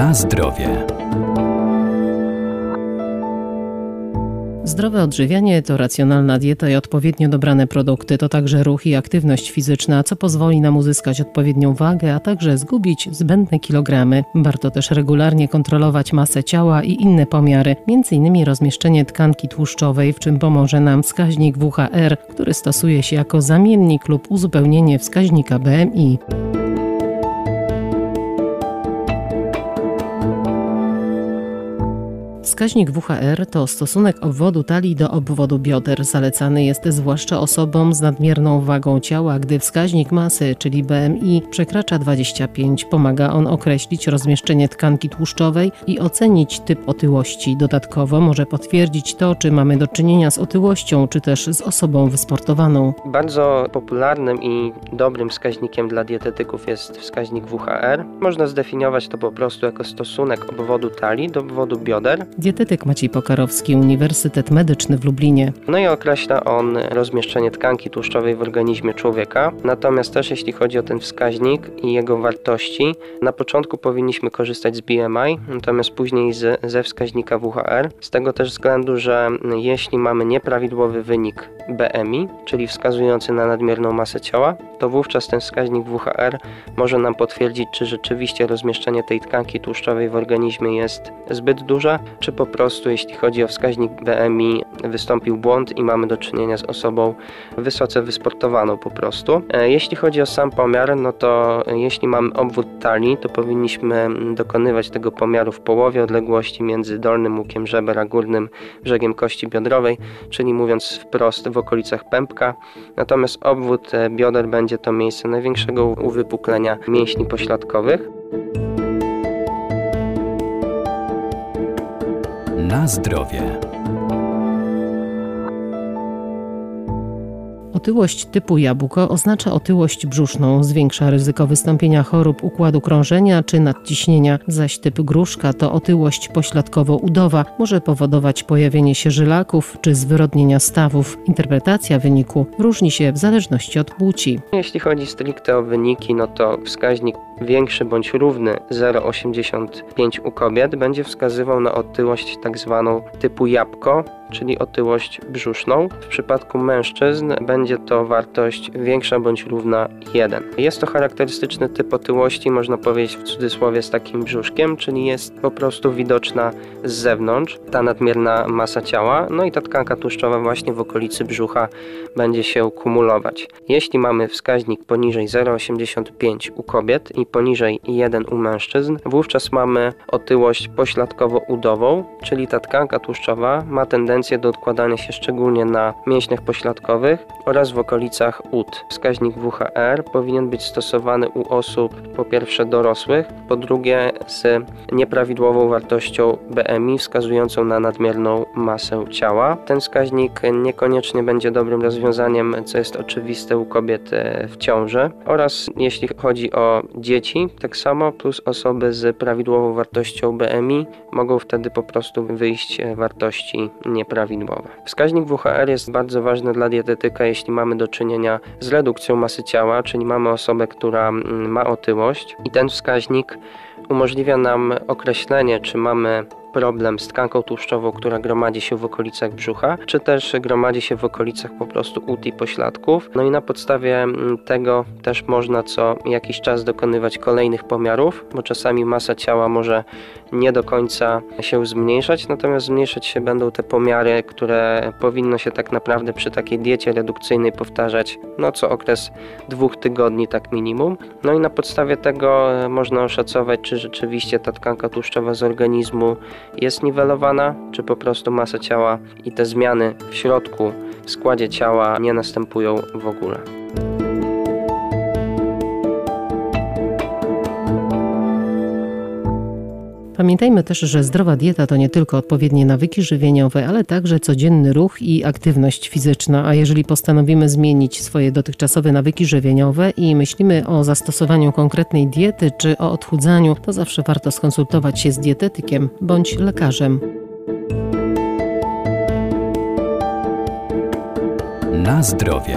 Na zdrowie. Zdrowe odżywianie to racjonalna dieta i odpowiednio dobrane produkty. To także ruch i aktywność fizyczna, co pozwoli nam uzyskać odpowiednią wagę, a także zgubić zbędne kilogramy. Warto też regularnie kontrolować masę ciała i inne pomiary, m.in. rozmieszczenie tkanki tłuszczowej, w czym pomoże nam wskaźnik WHR, który stosuje się jako zamiennik lub uzupełnienie wskaźnika BMI. Wskaźnik WHR to stosunek obwodu talii do obwodu bioder. Zalecany jest zwłaszcza osobom z nadmierną wagą ciała, gdy wskaźnik masy, czyli BMI, przekracza 25. Pomaga on określić rozmieszczenie tkanki tłuszczowej i ocenić typ otyłości. Dodatkowo może potwierdzić to, czy mamy do czynienia z otyłością, czy też z osobą wysportowaną. Bardzo popularnym i dobrym wskaźnikiem dla dietetyków jest wskaźnik WHR. Można zdefiniować to po prostu jako stosunek obwodu talii do obwodu bioder dietetyk Maciej Pokarowski, Uniwersytet Medyczny w Lublinie. No i określa on rozmieszczenie tkanki tłuszczowej w organizmie człowieka. Natomiast też jeśli chodzi o ten wskaźnik i jego wartości, na początku powinniśmy korzystać z BMI, natomiast później z, ze wskaźnika WHR. Z tego też względu, że jeśli mamy nieprawidłowy wynik BMI, czyli wskazujący na nadmierną masę ciała, to wówczas ten wskaźnik WHR może nam potwierdzić, czy rzeczywiście rozmieszczenie tej tkanki tłuszczowej w organizmie jest zbyt duże, czy po prostu jeśli chodzi o wskaźnik BMI wystąpił błąd i mamy do czynienia z osobą wysoce wysportowaną po prostu. E, jeśli chodzi o sam pomiar, no to jeśli mamy obwód talii, to powinniśmy dokonywać tego pomiaru w połowie odległości między dolnym łukiem żeber a górnym brzegiem kości biodrowej, czyli mówiąc wprost w okolicach pępka. Natomiast obwód e, bioder będzie to miejsce największego uwypuklenia mięśni pośladkowych. Na zdrowie. Otyłość typu jabłko oznacza otyłość brzuszną, zwiększa ryzyko wystąpienia chorób układu krążenia czy nadciśnienia, zaś typ gruszka to otyłość pośladkowo-udowa, może powodować pojawienie się żylaków czy zwyrodnienia stawów. Interpretacja wyniku różni się w zależności od płci. Jeśli chodzi stricte o wyniki, no to wskaźnik większy bądź równy 0,85 u kobiet będzie wskazywał na otyłość tak zwaną typu jabłko, czyli otyłość brzuszną. W przypadku mężczyzn będzie to wartość większa bądź równa 1. Jest to charakterystyczny typ otyłości, można powiedzieć w cudzysłowie z takim brzuszkiem, czyli jest po prostu widoczna z zewnątrz ta nadmierna masa ciała, no i ta tkanka tłuszczowa właśnie w okolicy brzucha będzie się kumulować. Jeśli mamy wskaźnik poniżej 0,85 u kobiet i poniżej 1 u mężczyzn, wówczas mamy otyłość pośladkowo-udową, czyli ta tkanka tłuszczowa ma tendencję do odkładania się szczególnie na mięśniach pośladkowych oraz w okolicach ud. Wskaźnik WHR powinien być stosowany u osób po pierwsze dorosłych, po drugie z nieprawidłową wartością BMI wskazującą na nadmierną masę ciała. Ten wskaźnik niekoniecznie będzie dobrym rozwiązaniem, co jest oczywiste u kobiet e, w ciąży oraz jeśli chodzi o dzieci, tak samo plus osoby z prawidłową wartością BMI mogą wtedy po prostu wyjść e, wartości nieprawidłowe. Wskaźnik WHR jest bardzo ważny dla dietetyka, jeśli mamy do czynienia z redukcją masy ciała, czyli mamy osobę, która mm, ma otyłość i ten wskaźnik umożliwia nam określenie, czy mamy problem z tkanką tłuszczową, która gromadzi się w okolicach brzucha, czy też gromadzi się w okolicach po prostu ud i pośladków. No i na podstawie mm, tego też można co jakiś czas dokonywać kolejnych pomiarów, bo czasami masa ciała może nie do końca się zmniejszać, natomiast zmniejszać się będą te pomiary, które powinno się tak naprawdę przy takiej diecie redukcyjnej powtarzać no co okres dwóch tygodni tak minimum. No i na podstawie tego e, można oszacować, czy rzeczywiście ta tkanka tłuszczowa z organizmu jest niwelowana, czy po prostu masa ciała i te zmiany w środku, w składzie ciała nie następują w ogóle. Pamiętajmy też, że zdrowa dieta to nie tylko odpowiednie nawyki żywieniowe, ale także codzienny ruch i aktywność fizyczna. A jeżeli postanowimy zmienić swoje dotychczasowe nawyki żywieniowe i myślimy o zastosowaniu konkretnej diety czy o odchudzaniu, to zawsze warto skonsultować się z dietetykiem bądź lekarzem. Na zdrowie.